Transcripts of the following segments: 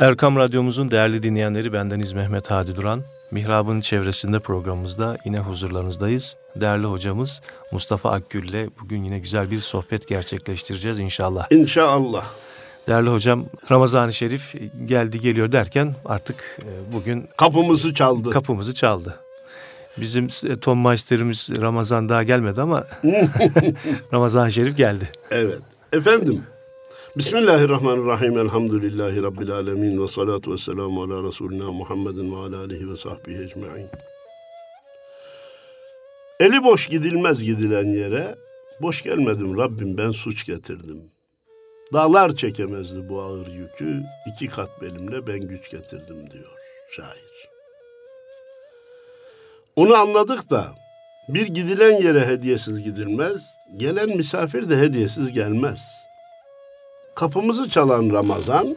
Erkam Radyomuzun değerli dinleyenleri bendeniz Mehmet Hadi Duran. Mihrab'ın çevresinde programımızda yine huzurlarınızdayız. Değerli hocamız Mustafa Akgül ile bugün yine güzel bir sohbet gerçekleştireceğiz inşallah. İnşallah. Değerli hocam Ramazan-ı Şerif geldi geliyor derken artık e, bugün kapımızı çaldı. Kapımızı çaldı. Bizim e, Tom Meister'imiz Ramazan daha gelmedi ama Ramazan-ı Şerif geldi. Evet. Efendim Bismillahirrahmanirrahim. Elhamdülillahi Rabbil alemin. Ve salatu ve selamu ala Resulina Muhammedin ve ala alihi ve sahbihi ecma'in. Eli boş gidilmez gidilen yere, boş gelmedim Rabbim ben suç getirdim. Dağlar çekemezdi bu ağır yükü, iki kat belimle ben güç getirdim diyor şair. Onu anladık da bir gidilen yere hediyesiz gidilmez, gelen misafir de hediyesiz gelmez.'' Kapımızı çalan Ramazan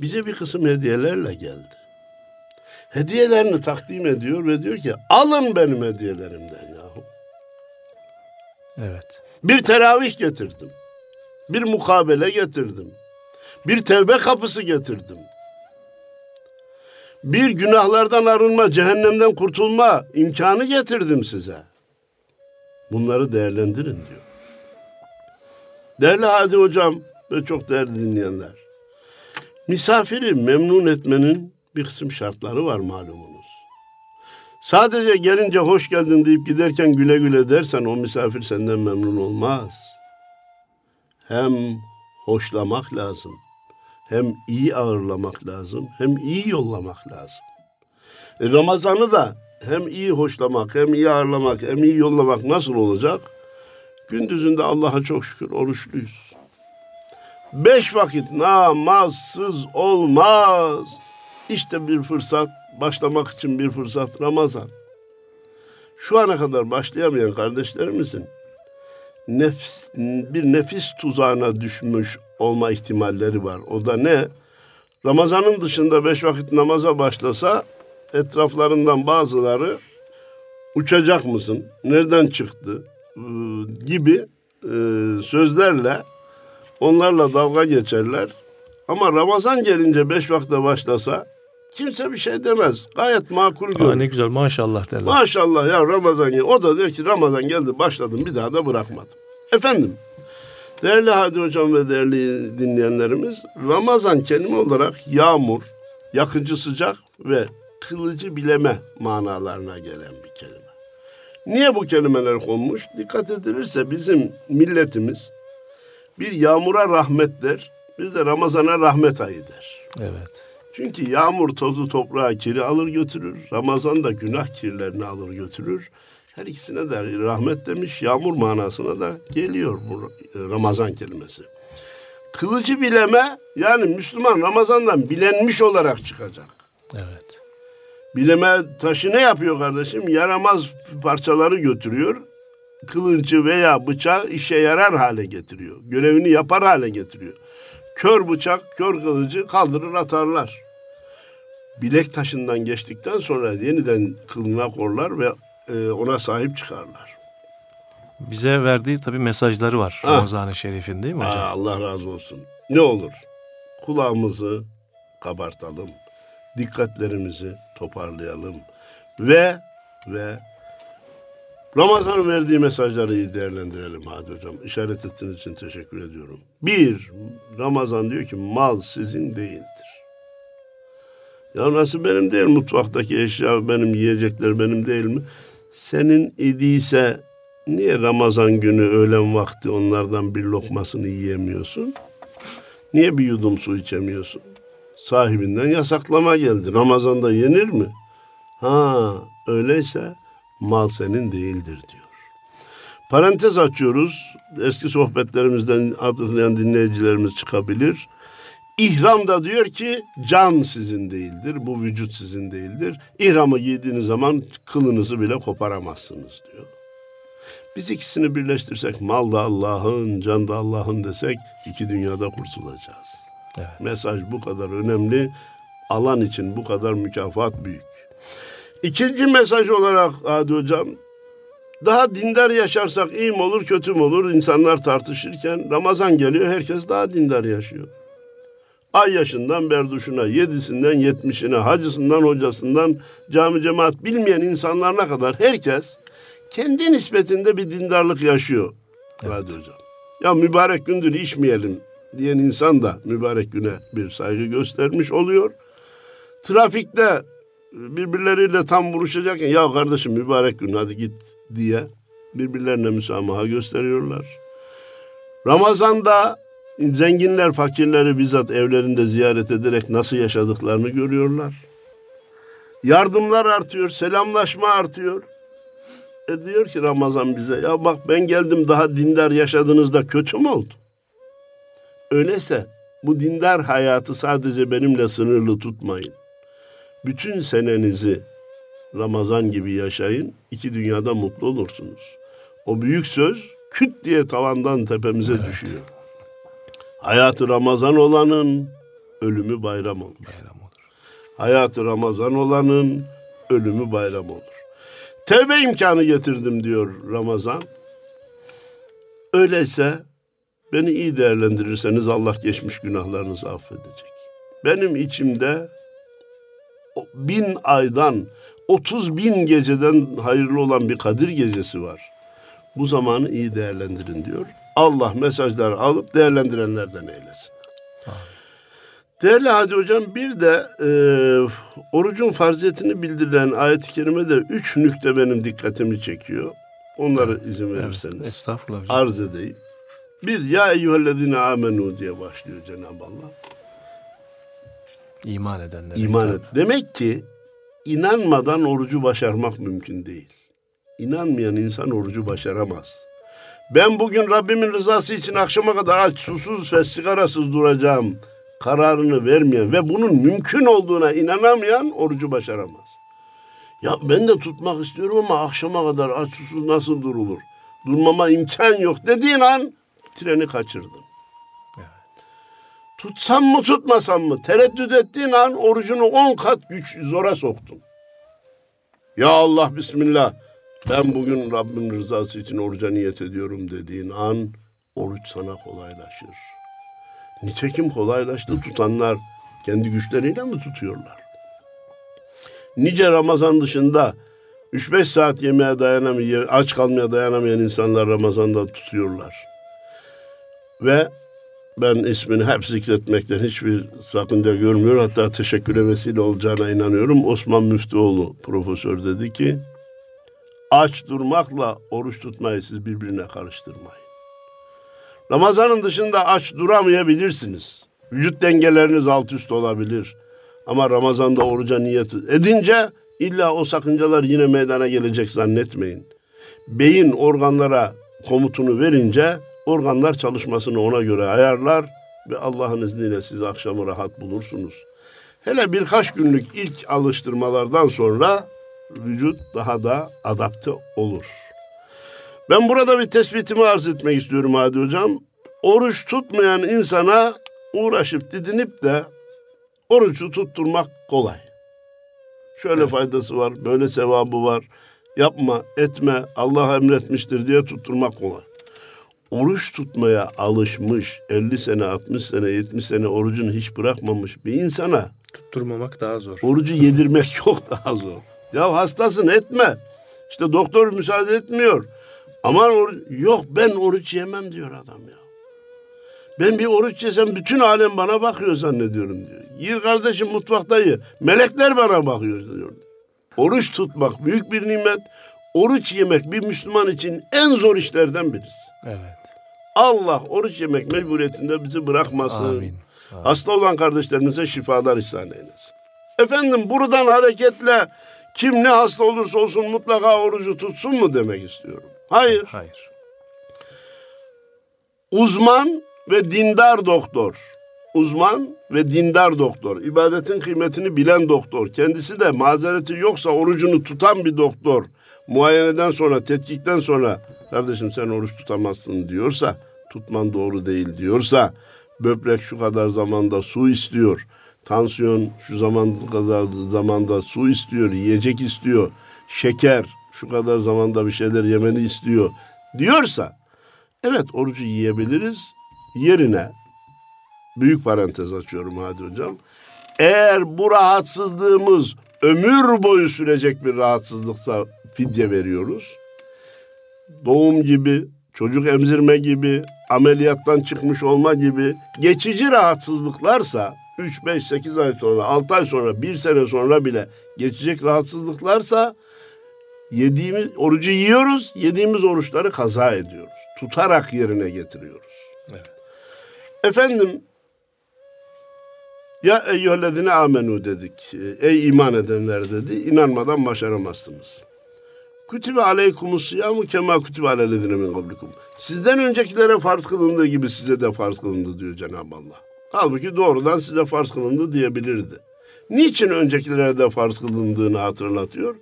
bize bir kısım hediyelerle geldi. Hediyelerini takdim ediyor ve diyor ki alın benim hediyelerimden yahu. Evet. Bir teravih getirdim. Bir mukabele getirdim. Bir tevbe kapısı getirdim. Bir günahlardan arınma, cehennemden kurtulma imkanı getirdim size. Bunları değerlendirin diyor. Değerli Hadi Hocam, ve çok değerli dinleyenler. Misafiri memnun etmenin bir kısım şartları var malumunuz. Sadece gelince hoş geldin deyip giderken güle güle dersen o misafir senden memnun olmaz. Hem hoşlamak lazım, hem iyi ağırlamak lazım, hem iyi yollamak lazım. E Ramazan'ı da hem iyi hoşlamak, hem iyi ağırlamak, hem iyi yollamak nasıl olacak? Gündüzünde Allah'a çok şükür oruçluyuz. Beş vakit namazsız olmaz. İşte bir fırsat, başlamak için bir fırsat Ramazan. Şu ana kadar başlayamayan kardeşlerimizin nefs, bir nefis tuzağına düşmüş olma ihtimalleri var. O da ne? Ramazanın dışında beş vakit namaza başlasa etraflarından bazıları uçacak mısın? Nereden çıktı? gibi sözlerle Onlarla dalga geçerler. Ama Ramazan gelince beş vakte başlasa kimse bir şey demez. Gayet makul görür. ne güzel maşallah derler. Maşallah ya Ramazan geldi. O da diyor ki Ramazan geldi başladım bir daha da bırakmadım. Efendim değerli Hadi Hocam ve değerli dinleyenlerimiz Ramazan kelime olarak yağmur, yakıcı sıcak ve kılıcı bileme manalarına gelen bir kelime. Niye bu kelimeler konmuş? Dikkat edilirse bizim milletimiz bir yağmura rahmet der, bir de Ramazan'a rahmet ayı der. Evet. Çünkü yağmur tozu toprağa kiri alır götürür. Ramazan da günah kirlerini alır götürür. Her ikisine de rahmet demiş. Yağmur manasına da geliyor bu Ramazan kelimesi. Kılıcı bileme yani Müslüman Ramazan'dan bilenmiş olarak çıkacak. Evet. Bileme taşı ne yapıyor kardeşim? Yaramaz parçaları götürüyor kılıncı veya bıçağı işe yarar hale getiriyor. Görevini yapar hale getiriyor. Kör bıçak, kör kılıcı kaldırır atarlar. Bilek taşından geçtikten sonra yeniden kılına korlar ve e, ona sahip çıkarlar. Bize verdiği tabii mesajları var Ramazan-ı Şerif'in değil mi hocam? Aa, Allah razı olsun. Ne olur kulağımızı kabartalım. Dikkatlerimizi toparlayalım. Ve ve Ramazan'ın verdiği mesajları iyi değerlendirelim hadi hocam. İşaret ettiğiniz için teşekkür ediyorum. Bir, Ramazan diyor ki mal sizin değildir. Ya nasıl benim değil mutfaktaki eşya benim yiyecekler benim değil mi? Senin idiyse niye Ramazan günü öğlen vakti onlardan bir lokmasını yiyemiyorsun? Niye bir yudum su içemiyorsun? Sahibinden yasaklama geldi. Ramazan'da yenir mi? Ha öyleyse mal senin değildir diyor. Parantez açıyoruz. Eski sohbetlerimizden hatırlayan dinleyicilerimiz çıkabilir. İhram da diyor ki can sizin değildir, bu vücut sizin değildir. İhramı giydiğiniz zaman kılınızı bile koparamazsınız diyor. Biz ikisini birleştirsek mal da Allah'ın, can da Allah'ın desek iki dünyada kurtulacağız. Evet. Mesaj bu kadar önemli. Alan için bu kadar mükafat büyük. İkinci mesaj olarak Adi Hocam, daha dindar yaşarsak iyi mi olur kötü mü olur insanlar tartışırken Ramazan geliyor herkes daha dindar yaşıyor. Ay yaşından berduşuna, yedisinden yetmişine, hacısından hocasından cami cemaat bilmeyen insanlarına kadar herkes kendi nispetinde bir dindarlık yaşıyor. Evet. hocam. Ya mübarek gündür içmeyelim diyen insan da mübarek güne bir saygı göstermiş oluyor. Trafikte birbirleriyle tam vuruşacakken ya kardeşim mübarek gün hadi git diye birbirlerine müsamaha gösteriyorlar. Ramazan'da zenginler fakirleri bizzat evlerinde ziyaret ederek nasıl yaşadıklarını görüyorlar. Yardımlar artıyor, selamlaşma artıyor. E diyor ki Ramazan bize ya bak ben geldim daha dindar yaşadığınızda kötü mü oldu? Öyleyse bu dindar hayatı sadece benimle sınırlı tutmayın. Bütün senenizi Ramazan gibi yaşayın. iki dünyada mutlu olursunuz. O büyük söz küt diye tavandan tepemize evet. düşüyor. Hayatı Ramazan olanın ölümü bayram olur. Bayram olur. Hayatı Ramazan olanın ölümü bayram olur. Tevbe imkanı getirdim diyor Ramazan. Öyleyse beni iyi değerlendirirseniz Allah geçmiş günahlarınızı affedecek. Benim içimde bin aydan, otuz bin geceden hayırlı olan bir Kadir gecesi var. Bu zamanı iyi değerlendirin diyor. Allah mesajlar alıp değerlendirenlerden eylesin. Değerli Hadi Hocam bir de e, orucun farziyetini bildirilen ayet-i kerimede üç nükte benim dikkatimi çekiyor. Onları evet, izin verirseniz evet, estağfurullah hocam. arz edeyim. Bir, ya eyyühellezine amenu diye başlıyor Cenab-ı Allah. İman edenler. İman et. Demek ki inanmadan orucu başarmak mümkün değil. İnanmayan insan orucu başaramaz. Ben bugün Rabbimin rızası için akşama kadar aç, susuz ve sigarasız duracağım kararını vermeyen ve bunun mümkün olduğuna inanamayan orucu başaramaz. Ya ben de tutmak istiyorum ama akşama kadar aç susuz nasıl durulur? Durmama imkan yok dediğin an treni kaçırdın. Tutsam mı tutmasam mı? Tereddüt ettiğin an orucunu on kat güç zora soktun. Ya Allah Bismillah ben bugün Rabbim rızası için oruca niyet ediyorum dediğin an oruç sana kolaylaşır. Nitekim kolaylaştı tutanlar kendi güçleriyle mi tutuyorlar? Nice Ramazan dışında 3-5 saat yemeğe dayanamayan, aç kalmaya dayanamayan insanlar Ramazan'da tutuyorlar. Ve ben ismini hep zikretmekten hiçbir sakınca görmüyor. Hatta teşekküre vesile olacağına inanıyorum. Osman Müftüoğlu profesör dedi ki aç durmakla oruç tutmayı siz birbirine karıştırmayın. Ramazanın dışında aç duramayabilirsiniz. Vücut dengeleriniz alt üst olabilir. Ama Ramazan'da oruca niyet edince illa o sakıncalar yine meydana gelecek zannetmeyin. Beyin organlara komutunu verince organlar çalışmasını ona göre ayarlar ve Allah'ın izniyle siz akşamı rahat bulursunuz. Hele birkaç günlük ilk alıştırmalardan sonra vücut daha da adapte olur. Ben burada bir tespitimi arz etmek istiyorum Hadi Hocam. Oruç tutmayan insana uğraşıp didinip de orucu tutturmak kolay. Şöyle evet. faydası var, böyle sevabı var. Yapma, etme, Allah emretmiştir diye tutturmak kolay. Oruç tutmaya alışmış, 50 sene, 60 sene, 70 sene orucunu hiç bırakmamış bir insana tutturmamak daha zor. Orucu yedirmek çok daha zor. Ya hastasın etme. İşte doktor müsaade etmiyor. Aman oruç, yok ben oruç yemem diyor adam ya. Ben bir oruç yesem bütün alem bana bakıyor zannediyorum diyor. Yir kardeşim mutfaktayı. Melekler bana bakıyor diyor. Oruç tutmak büyük bir nimet. Oruç yemek bir Müslüman için en zor işlerden birisi. Evet. Allah oruç yemek mecburiyetinde bizi bırakmasın. Amin. Amin. Hasta olan kardeşlerimize şifalar ihsan eylesin. Efendim buradan hareketle kim ne hasta olursa olsun mutlaka orucu tutsun mu demek istiyorum. Hayır. Hayır. Uzman ve dindar doktor. Uzman ve dindar doktor. İbadetin kıymetini bilen doktor. Kendisi de mazereti yoksa orucunu tutan bir doktor. Muayeneden sonra, tetkikten sonra kardeşim sen oruç tutamazsın diyorsa, tutman doğru değil diyorsa, böbrek şu kadar zamanda su istiyor, tansiyon şu zaman kadar zamanda su istiyor, yiyecek istiyor, şeker şu kadar zamanda bir şeyler yemeni istiyor diyorsa evet orucu yiyebiliriz. Yerine büyük parantez açıyorum hadi hocam. Eğer bu rahatsızlığımız ömür boyu sürecek bir rahatsızlıksa fidye veriyoruz. Doğum gibi, çocuk emzirme gibi, ameliyattan çıkmış olma gibi geçici rahatsızlıklarsa 3, 5, 8 ay sonra, 6 ay sonra, 1 sene sonra bile geçecek rahatsızlıklarsa yediğimiz orucu yiyoruz, yediğimiz oruçları kaza ediyoruz. Tutarak yerine getiriyoruz. Evet. Efendim ya eyyühellezine amenu dedik. Ey iman edenler dedi. İnanmadan başaramazsınız. Kütübe aleykumus siyamu kema kütübe alellezine min kablikum. Sizden öncekilere farz kılındığı gibi size de farz kılındı diyor Cenab-ı Allah. Halbuki doğrudan size farz kılındı diyebilirdi. Niçin öncekilere de farz kılındığını hatırlatıyor.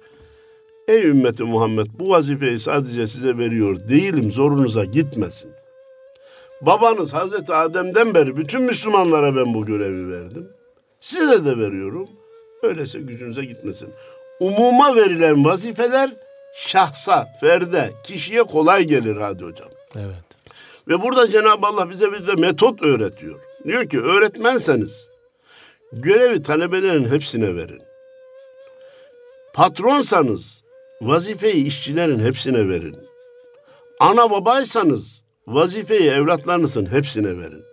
Ey ümmeti Muhammed bu vazifeyi sadece size veriyor değilim zorunuza gitmesin. Babanız Hazreti Adem'den beri bütün Müslümanlara ben bu görevi verdim. Size de veriyorum. Öyleyse gücünüze gitmesin. Umuma verilen vazifeler şahsa, ferde, kişiye kolay gelir hadi hocam. Evet. Ve burada Cenab-ı Allah bize bir de metot öğretiyor. Diyor ki öğretmenseniz görevi talebelerin hepsine verin. Patronsanız vazifeyi işçilerin hepsine verin. Ana babaysanız vazifeyi evlatlarınızın hepsine verin.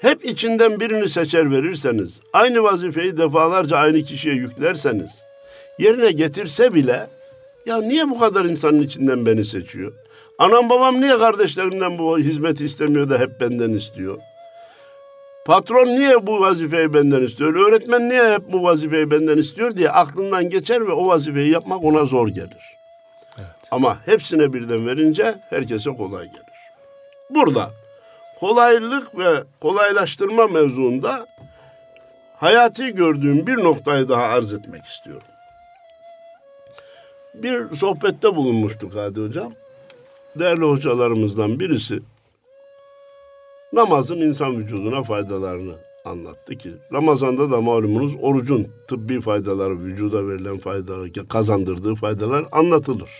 Hep içinden birini seçer verirseniz, aynı vazifeyi defalarca aynı kişiye yüklerseniz, yerine getirse bile, ya niye bu kadar insanın içinden beni seçiyor? Anam babam niye kardeşlerimden bu hizmeti istemiyor da hep benden istiyor? Patron niye bu vazifeyi benden istiyor? Öğretmen niye hep bu vazifeyi benden istiyor diye aklından geçer ve o vazifeyi yapmak ona zor gelir. Evet. Ama hepsine birden verince herkese kolay gelir. Burada kolaylık ve kolaylaştırma mevzuunda hayati gördüğüm bir noktayı daha arz etmek istiyorum. Bir sohbette bulunmuştuk Hadi Hocam. Değerli hocalarımızdan birisi namazın insan vücuduna faydalarını anlattı ki Ramazan'da da malumunuz orucun tıbbi faydaları, vücuda verilen faydaları, kazandırdığı faydalar anlatılır.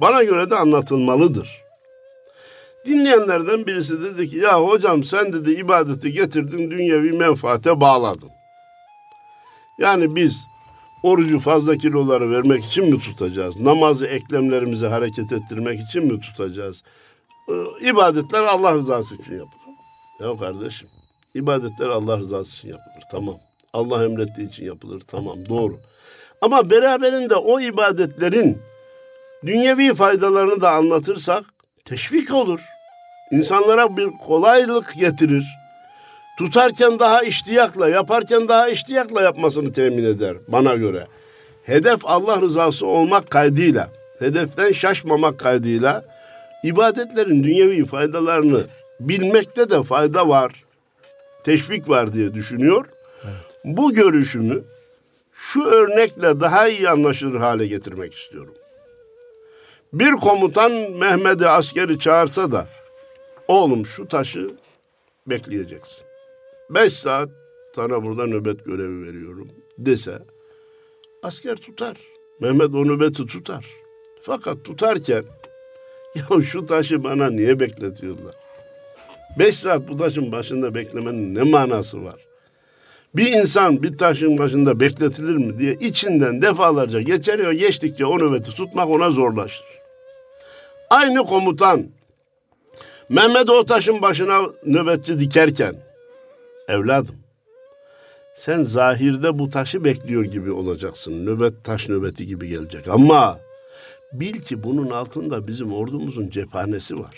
Bana göre de anlatılmalıdır. Dinleyenlerden birisi dedi ki ya hocam sen dedi ibadeti getirdin dünyevi menfaate bağladın. Yani biz orucu fazla kiloları vermek için mi tutacağız? Namazı eklemlerimizi hareket ettirmek için mi tutacağız? Ee, ibadetler Allah rızası için yapılır. Ya kardeşim ibadetler Allah rızası için yapılır tamam. Allah emrettiği için yapılır tamam doğru. Ama beraberinde o ibadetlerin dünyevi faydalarını da anlatırsak teşvik olur. İnsanlara bir kolaylık getirir. Tutarken daha iştiyakla, yaparken daha iştiyakla yapmasını temin eder bana göre. Hedef Allah rızası olmak kaydıyla, hedeften şaşmamak kaydıyla ibadetlerin dünyevi faydalarını bilmekte de fayda var, teşvik var diye düşünüyor. Bu görüşümü şu örnekle daha iyi anlaşılır hale getirmek istiyorum. Bir komutan Mehmet'i askeri çağırsa da oğlum şu taşı bekleyeceksin. Beş saat sana burada nöbet görevi veriyorum dese asker tutar. Mehmet o nöbeti tutar. Fakat tutarken ya şu taşı bana niye bekletiyorlar? Beş saat bu taşın başında beklemenin ne manası var? Bir insan bir taşın başında bekletilir mi diye içinden defalarca geçer ve geçtikçe o nöbeti tutmak ona zorlaşır. Aynı komutan Mehmet o taşın başına nöbetçi dikerken evladım sen zahirde bu taşı bekliyor gibi olacaksın. Nöbet taş nöbeti gibi gelecek ama bil ki bunun altında bizim ordumuzun cephanesi var.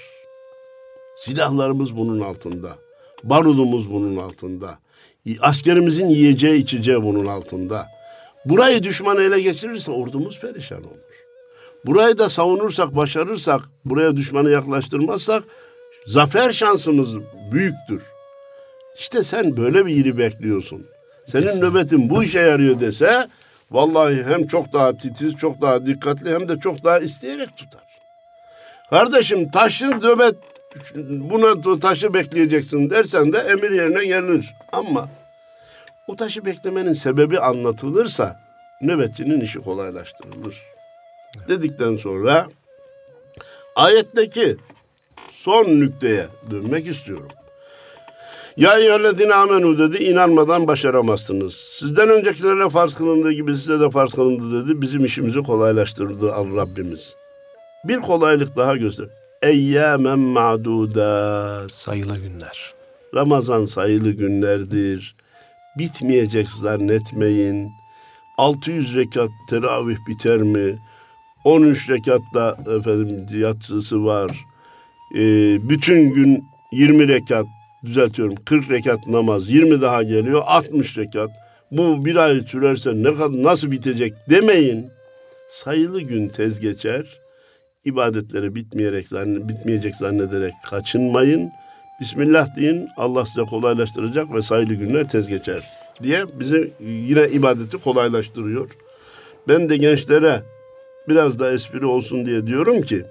Silahlarımız bunun altında. Barudumuz bunun altında. Askerimizin yiyeceği içeceği bunun altında. Burayı düşman ele geçirirse ordumuz perişan olur. Burayı da savunursak, başarırsak, buraya düşmanı yaklaştırmazsak zafer şansımız büyüktür. İşte sen böyle bir yeri bekliyorsun. Senin Kesin. nöbetin bu işe yarıyor dese vallahi hem çok daha titiz, çok daha dikkatli hem de çok daha isteyerek tutar. Kardeşim taşın nöbet buna taşı bekleyeceksin dersen de emir yerine gelir. Ama o taşı beklemenin sebebi anlatılırsa nöbetçinin işi kolaylaştırılır. Evet. Dedikten sonra ayetteki son nükteye dönmek istiyorum. Ya eyyühellezine amenu dedi inanmadan başaramazsınız. Sizden öncekilere farz kılındığı gibi size de farz kılındı dedi. Bizim işimizi kolaylaştırdı al Rabbimiz. Bir kolaylık daha göster. Eyyâmen ma'dudat. Sayılı günler. Ramazan sayılı günlerdir. Bitmeyecek zannetmeyin. 600 rekat teravih biter mi? 13 rekatta efendim yatsısı var. Ee, bütün gün 20 rekat düzeltiyorum 40 rekat namaz 20 daha geliyor 60 rekat. Bu bir ay sürerse ne kadar nasıl bitecek demeyin. Sayılı gün tez geçer. İbadetlere bitmeyerek zann- bitmeyecek zannederek kaçınmayın. Bismillah deyin Allah size kolaylaştıracak ve sayılı günler tez geçer diye bize yine ibadeti kolaylaştırıyor. Ben de gençlere biraz da espri olsun diye diyorum ki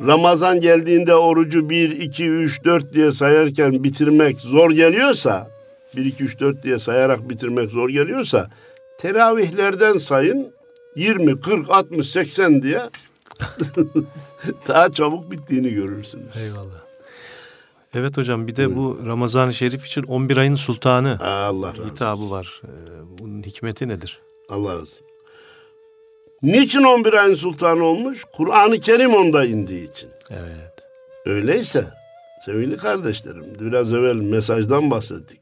Ramazan geldiğinde orucu 1, 2, 3, 4 diye sayarken bitirmek zor geliyorsa 1, 2, 3, 4 diye sayarak bitirmek zor geliyorsa teravihlerden sayın 20, 40, 60, 80 diye daha çabuk bittiğini görürsünüz. Eyvallah. Evet hocam bir de bu Ramazan-ı Şerif için 11 ayın sultanı Allah hitabı var. Ee, bunun hikmeti nedir? Allah razı olsun. Niçin 11 ayın sultanı olmuş? Kur'an-ı Kerim onda indiği için. Evet. Öyleyse sevgili kardeşlerim biraz evvel mesajdan bahsettik.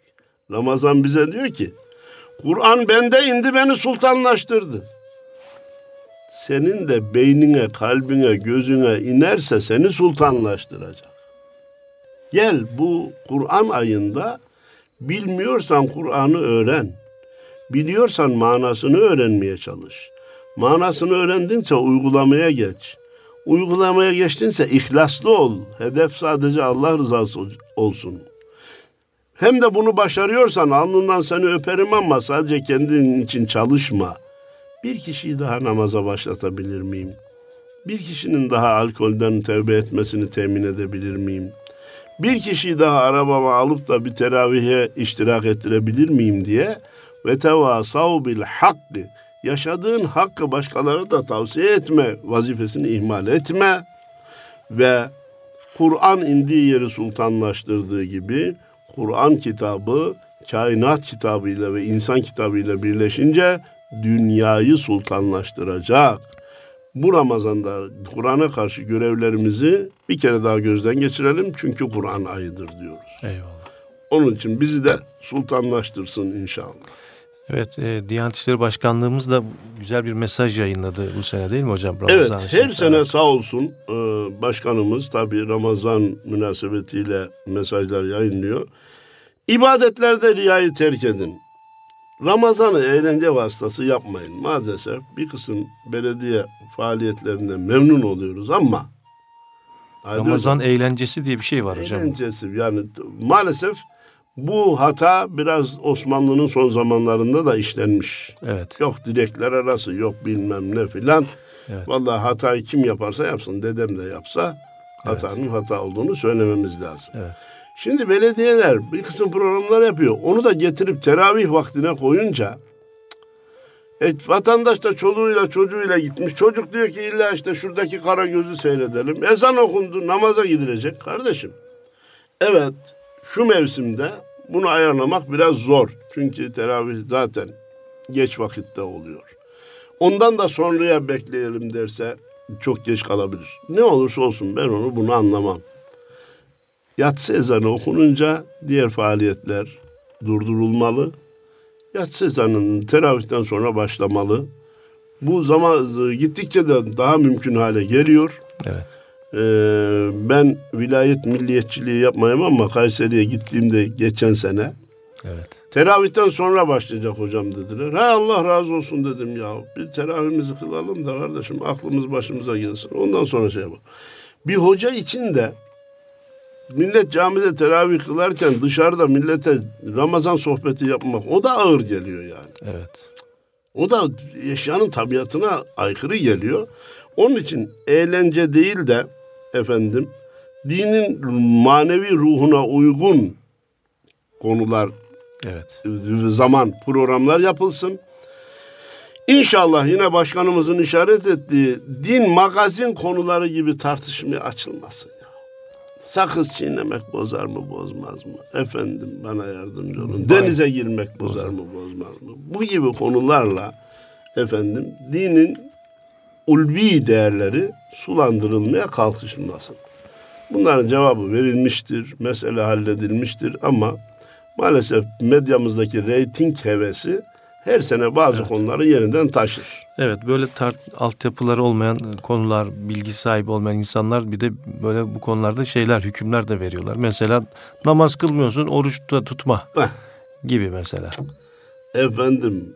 Ramazan bize diyor ki Kur'an bende indi beni sultanlaştırdı. Senin de beynine, kalbine, gözüne inerse seni sultanlaştıracak. Gel bu Kur'an ayında bilmiyorsan Kur'an'ı öğren. Biliyorsan manasını öğrenmeye çalış. Manasını öğrendinse uygulamaya geç. Uygulamaya geçtinse ihlaslı ol. Hedef sadece Allah rızası ol- olsun. Hem de bunu başarıyorsan alnından seni öperim ama sadece kendin için çalışma. Bir kişiyi daha namaza başlatabilir miyim? Bir kişinin daha alkolden tevbe etmesini temin edebilir miyim? Bir kişiyi daha arabama alıp da bir teravihe iştirak ettirebilir miyim diye ve tevasav bil hakkı yaşadığın hakkı başkalarına da tavsiye etme vazifesini ihmal etme ve Kur'an indiği yeri sultanlaştırdığı gibi Kur'an kitabı kainat kitabıyla ve insan kitabıyla birleşince dünyayı sultanlaştıracak. Bu Ramazan'da Kur'an'a karşı görevlerimizi bir kere daha gözden geçirelim çünkü Kur'an ayıdır diyoruz. Eyvallah. Onun için bizi de sultanlaştırsın inşallah. Evet, e, Diyanet İşleri Başkanlığımız da güzel bir mesaj yayınladı bu sene değil mi hocam? Evet, Ramazan-ı her Şerif'te. sene sağ olsun e, başkanımız tabii Ramazan münasebetiyle mesajlar yayınlıyor. İbadetlerde riyayı terk edin. Ramazan'ı eğlence vasıtası yapmayın. Maalesef bir kısım belediye faaliyetlerinden memnun oluyoruz ama Ramazan eğlencesi diye bir şey var hocam. Eğlencesi yani maalesef bu hata biraz Osmanlı'nın son zamanlarında da işlenmiş. Evet. Yok direkler arası yok bilmem ne filan. Evet. Vallahi hatayı kim yaparsa yapsın dedem de yapsa hatanın hata olduğunu söylememiz lazım. Evet. Şimdi belediyeler bir kısım programlar yapıyor. Onu da getirip teravih vaktine koyunca e, vatandaş da çoluğuyla çocuğuyla gitmiş. Çocuk diyor ki illa işte şuradaki kara gözü seyredelim. Ezan okundu namaza gidilecek kardeşim. Evet şu mevsimde bunu ayarlamak biraz zor. Çünkü teravih zaten geç vakitte oluyor. Ondan da sonraya bekleyelim derse çok geç kalabilir. Ne olursa olsun ben onu bunu anlamam. Yatsı ezanı okununca diğer faaliyetler durdurulmalı. Yatsı ezanının teravihten sonra başlamalı. Bu zaman gittikçe de daha mümkün hale geliyor. Evet. Ee, ben vilayet milliyetçiliği yapmayayım ama Kayseri'ye gittiğimde geçen sene Evet. teravihten sonra başlayacak hocam dediler. Ha Allah razı olsun dedim ya. Bir teravihimizi kılalım da kardeşim aklımız başımıza gelsin. Ondan sonra şey yapalım. Bir hoca için de millet camide teravih kılarken dışarıda millete Ramazan sohbeti yapmak o da ağır geliyor yani. Evet. O da eşyanın tabiatına aykırı geliyor. Onun için eğlence değil de efendim dinin manevi ruhuna uygun konular Evet. zaman programlar yapılsın. İnşallah yine başkanımızın işaret ettiği din magazin konuları gibi tartışmaya açılmasın ya. Sakız çiğnemek bozar mı bozmaz mı? Efendim bana yardımcı olun. Denize girmek bozar mı bozmaz mı? Bu gibi konularla efendim dinin ulvi değerleri sulandırılmaya kalkışılmasın. Bunların cevabı verilmiştir, mesele halledilmiştir ama maalesef medyamızdaki reyting hevesi her sene bazı konuları yeniden taşır. Evet böyle tart altyapıları olmayan konular, bilgi sahibi olmayan insanlar bir de böyle bu konularda şeyler, hükümler de veriyorlar. Mesela namaz kılmıyorsun, oruç da tutma Heh. gibi mesela. Efendim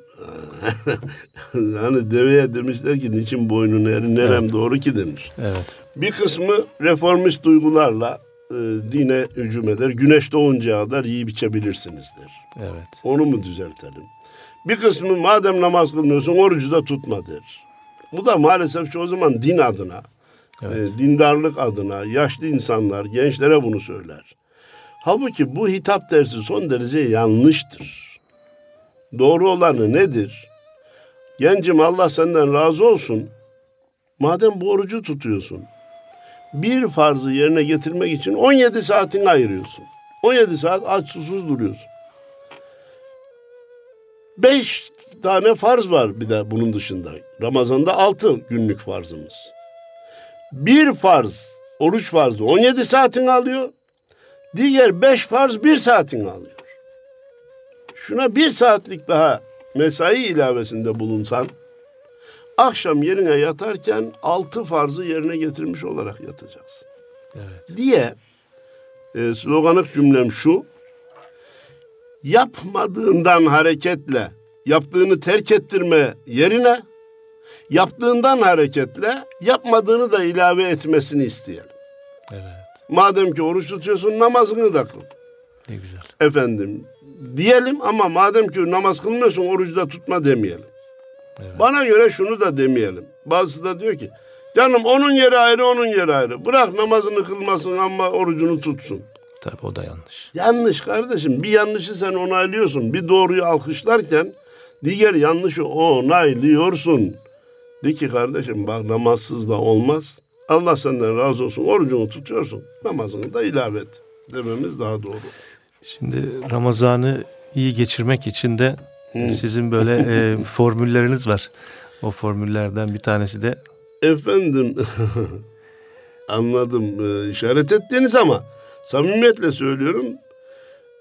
hani deveye demişler ki niçin boynunu eri nerem Evet. doğru ki demiş. Evet. Bir kısmı reformist duygularla e, dine hücum eder. Güneş doğuncaya kadar yiyip içebilirsiniz der. Evet. Onu mu düzeltelim? Bir kısmı madem namaz kılmıyorsun orucu da tutma der. Bu da maalesef çoğu zaman din adına, Evet. e, dindarlık adına yaşlı insanlar, gençlere bunu söyler. Halbuki bu hitap dersi son derece yanlıştır. Doğru olanı nedir? Gencim Allah senden razı olsun. Madem bu orucu tutuyorsun, bir farzı yerine getirmek için 17 saatini ayırıyorsun. 17 saat aç susuz duruyorsun. Beş tane farz var bir de bunun dışında. Ramazan'da altı günlük farzımız. Bir farz, oruç farzı 17 saatini alıyor. Diğer beş farz bir saatini alıyor. Şuna bir saatlik daha mesai ilavesinde bulunsan, akşam yerine yatarken altı farzı yerine getirmiş olarak yatacaksın. Evet. Diye e, sloganlık cümlem şu, yapmadığından hareketle yaptığını terk ettirme yerine yaptığından hareketle yapmadığını da ilave etmesini isteyelim. Evet. Madem ki oruç tutuyorsun namazını da kıl. Ne güzel. Efendim diyelim ama madem ki namaz kılmıyorsun orucu da tutma demeyelim. Evet. Bana göre şunu da demeyelim. Bazısı da diyor ki canım onun yeri ayrı onun yeri ayrı. Bırak namazını kılmasın ama orucunu tutsun. Tabii o da yanlış. Yanlış kardeşim. Bir yanlışı sen onaylıyorsun. Bir doğruyu alkışlarken diğer yanlışı onaylıyorsun. De ki kardeşim bak namazsız da olmaz. Allah senden razı olsun. Orucunu tutuyorsun. Namazını da ilave et. Dememiz daha doğru. Şimdi Ramazan'ı iyi geçirmek için de sizin böyle e, formülleriniz var. O formüllerden bir tanesi de Efendim anladım Ee, işaret ettiğiniz ama samimiyetle söylüyorum.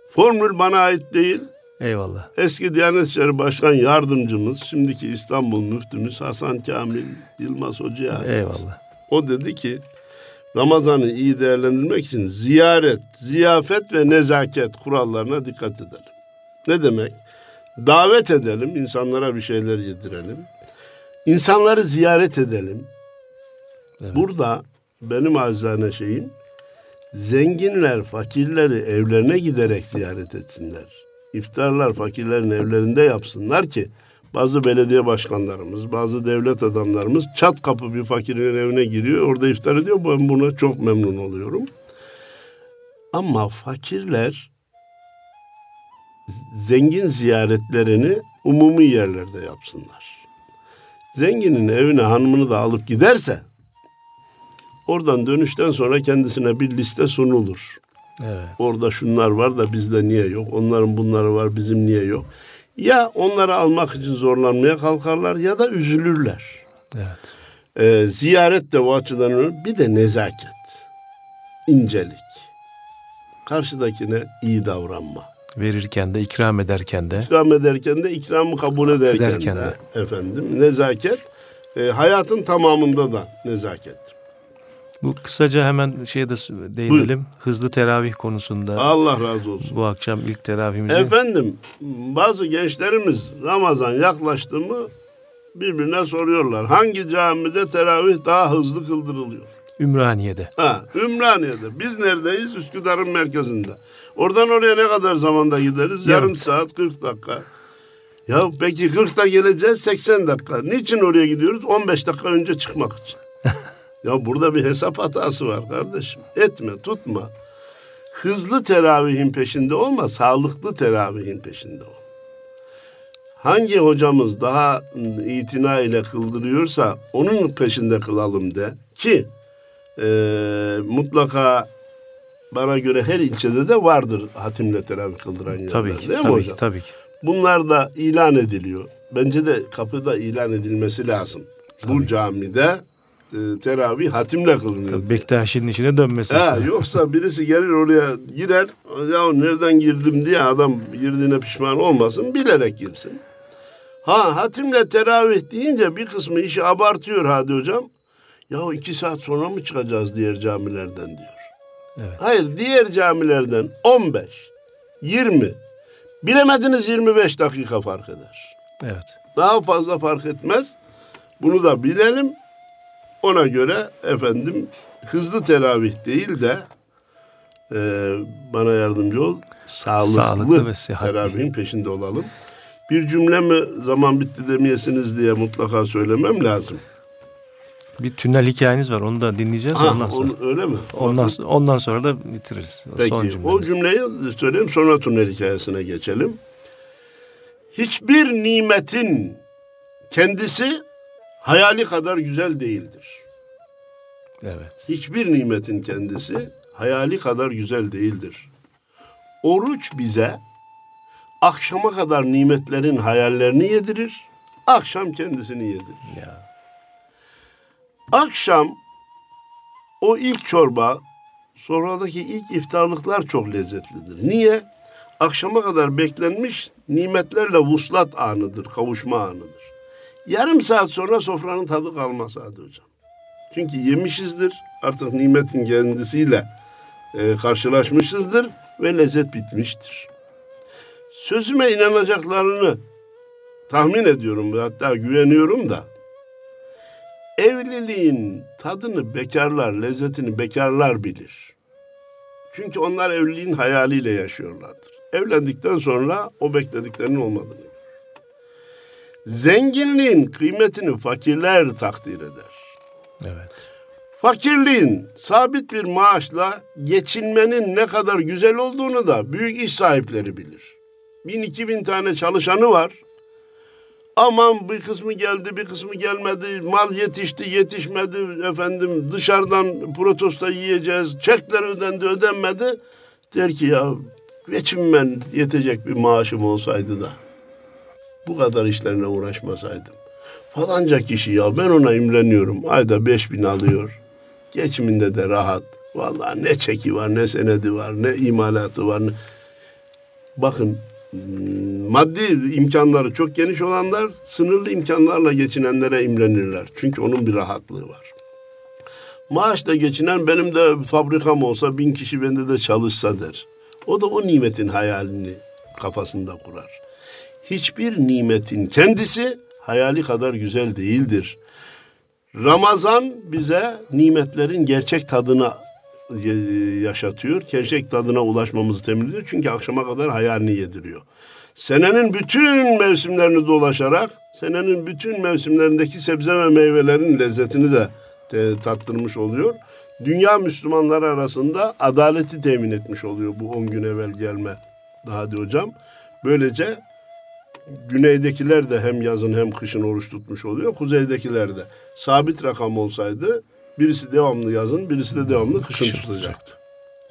Formül bana ait değil. eyvallah. Eski Diyanet İşleri Başkan Yardımcımız, şimdiki İstanbul Müftümüz Hasan Kamil Yılmaz Hoca'ya. Eyvallah. O dedi ki Ramazan'ı iyi değerlendirmek için ziyaret, ziyafet ve nezaket kurallarına dikkat edelim. Ne demek? Davet edelim, insanlara bir şeyler yedirelim. İnsanları ziyaret edelim. Evet. Burada benim acizane şeyim zenginler fakirleri evlerine giderek ziyaret etsinler. İftarlar fakirlerin evlerinde yapsınlar ki bazı belediye başkanlarımız, bazı devlet adamlarımız çat kapı bir fakirin evine giriyor, orada iftar ediyor. Ben buna çok memnun oluyorum. Ama fakirler zengin ziyaretlerini umumi yerlerde yapsınlar. Zenginin evine hanımını da alıp giderse oradan dönüşten sonra kendisine bir liste sunulur. Evet. Orada şunlar var da bizde niye yok? Onların bunları var bizim niye yok? Ya onları almak için zorlanmaya kalkarlar ya da üzülürler. Evet. Ee, ziyaret de o açıdan önemli. Bir de nezaket, incelik. Karşıdakine iyi davranma. Verirken de ikram ederken de İkram ederken de ikramı kabul ederken, Ederken de, de. efendim nezaket. e, hayatın tamamında da nezaket. Bu kısaca hemen şeye de değinelim. Hızlı teravih konusunda Allah razı olsun. bu akşam ilk teravihimizi Efendim bazı gençlerimiz Ramazan yaklaştı mı birbirine soruyorlar. Hangi camide teravih daha hızlı kıldırılıyor? Ümraniye'de. Ha, Ümraniye'de. Biz neredeyiz? Üsküdar'ın merkezinde. Oradan oraya ne kadar zamanda gideriz? Yarım, Yarım saat 40 dakika. Ya peki 40'ta geleceğiz 80 dakika. Niçin oraya gidiyoruz? 15 dakika önce çıkmak için. ya burada bir hesap hatası var kardeşim. Etme, tutma. Hızlı teravihin peşinde olma, sağlıklı teravihin peşinde ol. Hangi hocamız daha itina ile kıldırıyorsa onun peşinde kılalım de ki e, mutlaka bana göre her ilçede de vardır hatimle teravih kıldıran yerler. Tabii ki, değil mi tabii hocam? ki, tabii ki. Bunlar da ilan ediliyor. Bence de kapıda ilan edilmesi lazım. Bu camide e, teravih hatimle kılınıyor. Tabii Bektaşi'nin işine dönmesin. Ha, yoksa birisi gelir oraya girer, ya nereden girdim diye adam girdiğine pişman olmasın, bilerek girsin. Ha hatimle teravih deyince bir kısmı işi abartıyor hadi hocam. Ya iki saat sonra mı çıkacağız diğer camilerden diyor. Evet. Hayır diğer camilerden 15, 20, bilemediniz 25 dakika fark eder. Evet. Daha fazla fark etmez. Bunu da bilelim. Ona göre efendim hızlı teravih değil de e, bana yardımcı ol. Sağlıklı, Sağlıklı ve sıhhatli. teravihin peşinde olalım. Bir cümle mi zaman bitti demeyesiniz diye mutlaka söylemem lazım. Bir tünel hikayeniz var. Onu da dinleyeceğiz Ha, ondan sonra. onu, öyle mi? Ondan, ondan sonra da bitiririz. O Peki son o cümleyi söyleyeyim sonra tünel hikayesine geçelim. Hiçbir nimetin kendisi hayali kadar güzel değildir. Evet. Hiçbir nimetin kendisi hayali kadar güzel değildir. Oruç bize akşama kadar nimetlerin hayallerini yedirir, akşam kendisini yedirir. Ya. Akşam o ilk çorba, sonradaki ilk iftarlıklar çok lezzetlidir. Niye? Akşama kadar beklenmiş nimetlerle vuslat anıdır, kavuşma anıdır. Yarım saat sonra sofranın tadı kalmaz hadi hocam. Çünkü yemişizdir, artık nimetin kendisiyle e, karşılaşmışızdır ve lezzet bitmiştir. Sözüme inanacaklarını tahmin ediyorum ve hatta güveniyorum da evliliğin tadını bekarlar, lezzetini bekarlar bilir. Çünkü onlar evliliğin hayaliyle yaşıyorlardır. Evlendikten sonra o beklediklerinin olmadığını. Zenginliğin kıymetini fakirler takdir eder. Evet. Fakirliğin sabit bir maaşla geçinmenin ne kadar güzel olduğunu da büyük iş sahipleri bilir. Bin iki bin tane çalışanı var. Aman bir kısmı geldi bir kısmı gelmedi. Mal yetişti yetişmedi efendim dışarıdan protesto yiyeceğiz. Çekler ödendi ödenmedi. Der ki ya geçinmen yetecek bir maaşım olsaydı da bu kadar işlerine uğraşmasaydım. Falanca kişi ya ben ona imreniyorum. Ayda beş bin alıyor. Geçiminde de rahat. Vallahi ne çeki var, ne senedi var, ne imalatı var. Ne... Bakın hmm, maddi imkanları çok geniş olanlar sınırlı imkanlarla geçinenlere imrenirler. Çünkü onun bir rahatlığı var. Maaşla geçinen benim de fabrikam olsa bin kişi bende de çalışsa der. O da o nimetin hayalini kafasında kurar. Hiçbir nimetin kendisi hayali kadar güzel değildir. Ramazan bize nimetlerin gerçek tadını e, yaşatıyor. Gerçek tadına ulaşmamızı temin ediyor. Çünkü akşama kadar hayalini yediriyor. Senenin bütün mevsimlerini dolaşarak senenin bütün mevsimlerindeki sebze ve meyvelerin lezzetini de te- tattırmış oluyor. Dünya Müslümanları arasında adaleti temin etmiş oluyor bu 10 gün evvel gelme. Daha de hocam. Böylece güneydekiler de hem yazın hem kışın oruç tutmuş oluyor. Kuzeydekiler de. Sabit rakam olsaydı birisi devamlı yazın, birisi de devamlı kışın Kışın tutacaktı.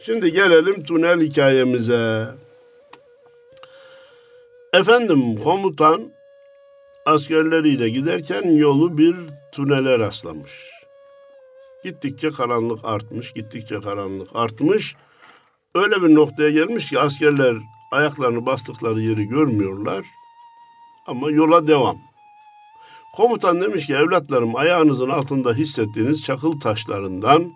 Şimdi gelelim tünel hikayemize. Efendim komutan askerleriyle giderken yolu bir tünele rastlamış. Gittikçe karanlık artmış, gittikçe karanlık artmış. Öyle bir noktaya gelmiş ki askerler ayaklarını bastıkları yeri görmüyorlar. Ama yola devam. Komutan demiş ki evlatlarım ayağınızın altında hissettiğiniz çakıl taşlarından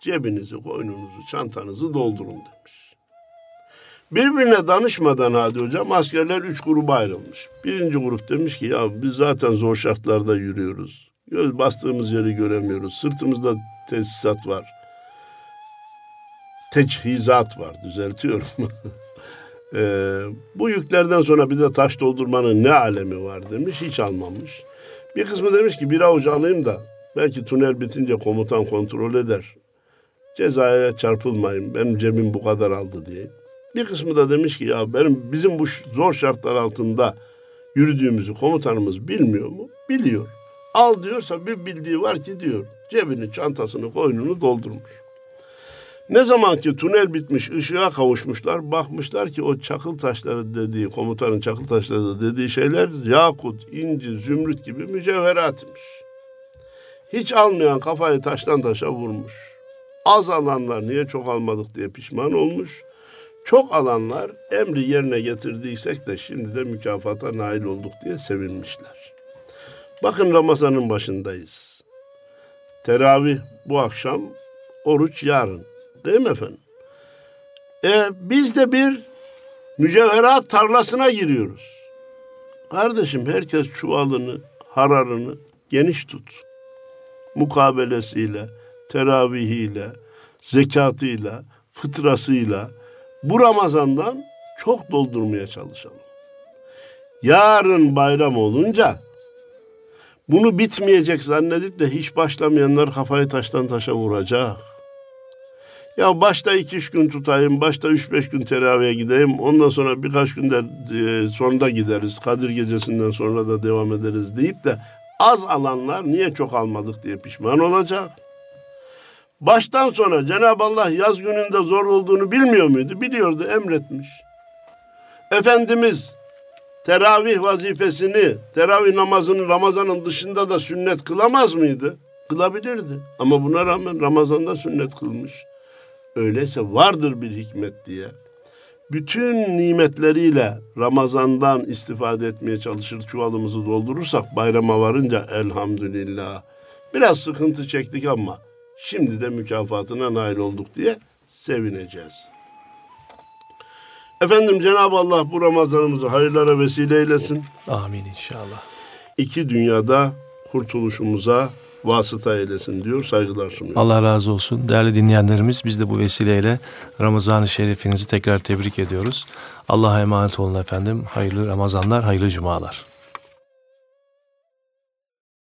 cebinizi, koynunuzu, çantanızı doldurun demiş. Birbirine danışmadan hadi hocam askerler üç gruba ayrılmış. Birinci grup demiş ki ya biz zaten zor şartlarda yürüyoruz. Göz bastığımız yeri göremiyoruz. Sırtımızda tesisat var. Teçhizat var düzeltiyorum. Ee, bu yüklerden sonra bir de taş doldurmanın ne alemi var demiş. Hiç almamış. Bir kısmı demiş ki bir avuç alayım da belki tünel bitince komutan kontrol eder. Cezaya çarpılmayın. Benim cebim bu kadar aldı diye. Bir kısmı da demiş ki ya benim bizim bu zor şartlar altında yürüdüğümüzü komutanımız bilmiyor mu? Biliyor. Al diyorsa bir bildiği var ki diyor. Cebini, çantasını, koynunu doldurmuş. Ne zaman ki tünel bitmiş, ışığa kavuşmuşlar, bakmışlar ki o çakıl taşları dediği, komutanın çakıl taşları dediği şeyler yakut, inci, zümrüt gibi mücevheratmış. Hiç almayan kafayı taştan taşa vurmuş. Az alanlar niye çok almadık diye pişman olmuş. Çok alanlar emri yerine getirdiysek de şimdi de mükafata nail olduk diye sevinmişler. Bakın Ramazan'ın başındayız. Teravih bu akşam, oruç yarın. Değil mi efendim? E, biz de bir mücevherat tarlasına giriyoruz. Kardeşim herkes çuvalını, hararını geniş tut. Mukabelesiyle, teravihiyle, zekatıyla, fıtrasıyla bu Ramazan'dan çok doldurmaya çalışalım. Yarın bayram olunca bunu bitmeyecek zannedip de hiç başlamayanlar kafayı taştan taşa vuracak. Ya başta iki üç gün tutayım, başta üç beş gün teravihe gideyim. Ondan sonra birkaç günde e, sonra gideriz. Kadir gecesinden sonra da devam ederiz deyip de az alanlar niye çok almadık diye pişman olacak. Baştan sonra Cenab-ı Allah yaz gününde zor olduğunu bilmiyor muydu? Biliyordu, emretmiş. Efendimiz teravih vazifesini, teravih namazını Ramazan'ın dışında da sünnet kılamaz mıydı? Kılabilirdi. Ama buna rağmen Ramazan'da sünnet kılmış. Öyleyse vardır bir hikmet diye. Bütün nimetleriyle Ramazan'dan istifade etmeye çalışır, çuvalımızı doldurursak bayrama varınca elhamdülillah. Biraz sıkıntı çektik ama şimdi de mükafatına nail olduk diye sevineceğiz. Efendim Cenab-ı Allah bu Ramazanımızı hayırlara vesile eylesin. Amin inşallah. İki dünyada kurtuluşumuza vasıta eylesin diyor. Saygılar sunuyorum. Allah razı olsun. Değerli dinleyenlerimiz biz de bu vesileyle Ramazan-ı Şerifinizi tekrar tebrik ediyoruz. Allah'a emanet olun efendim. Hayırlı Ramazanlar, hayırlı cumalar.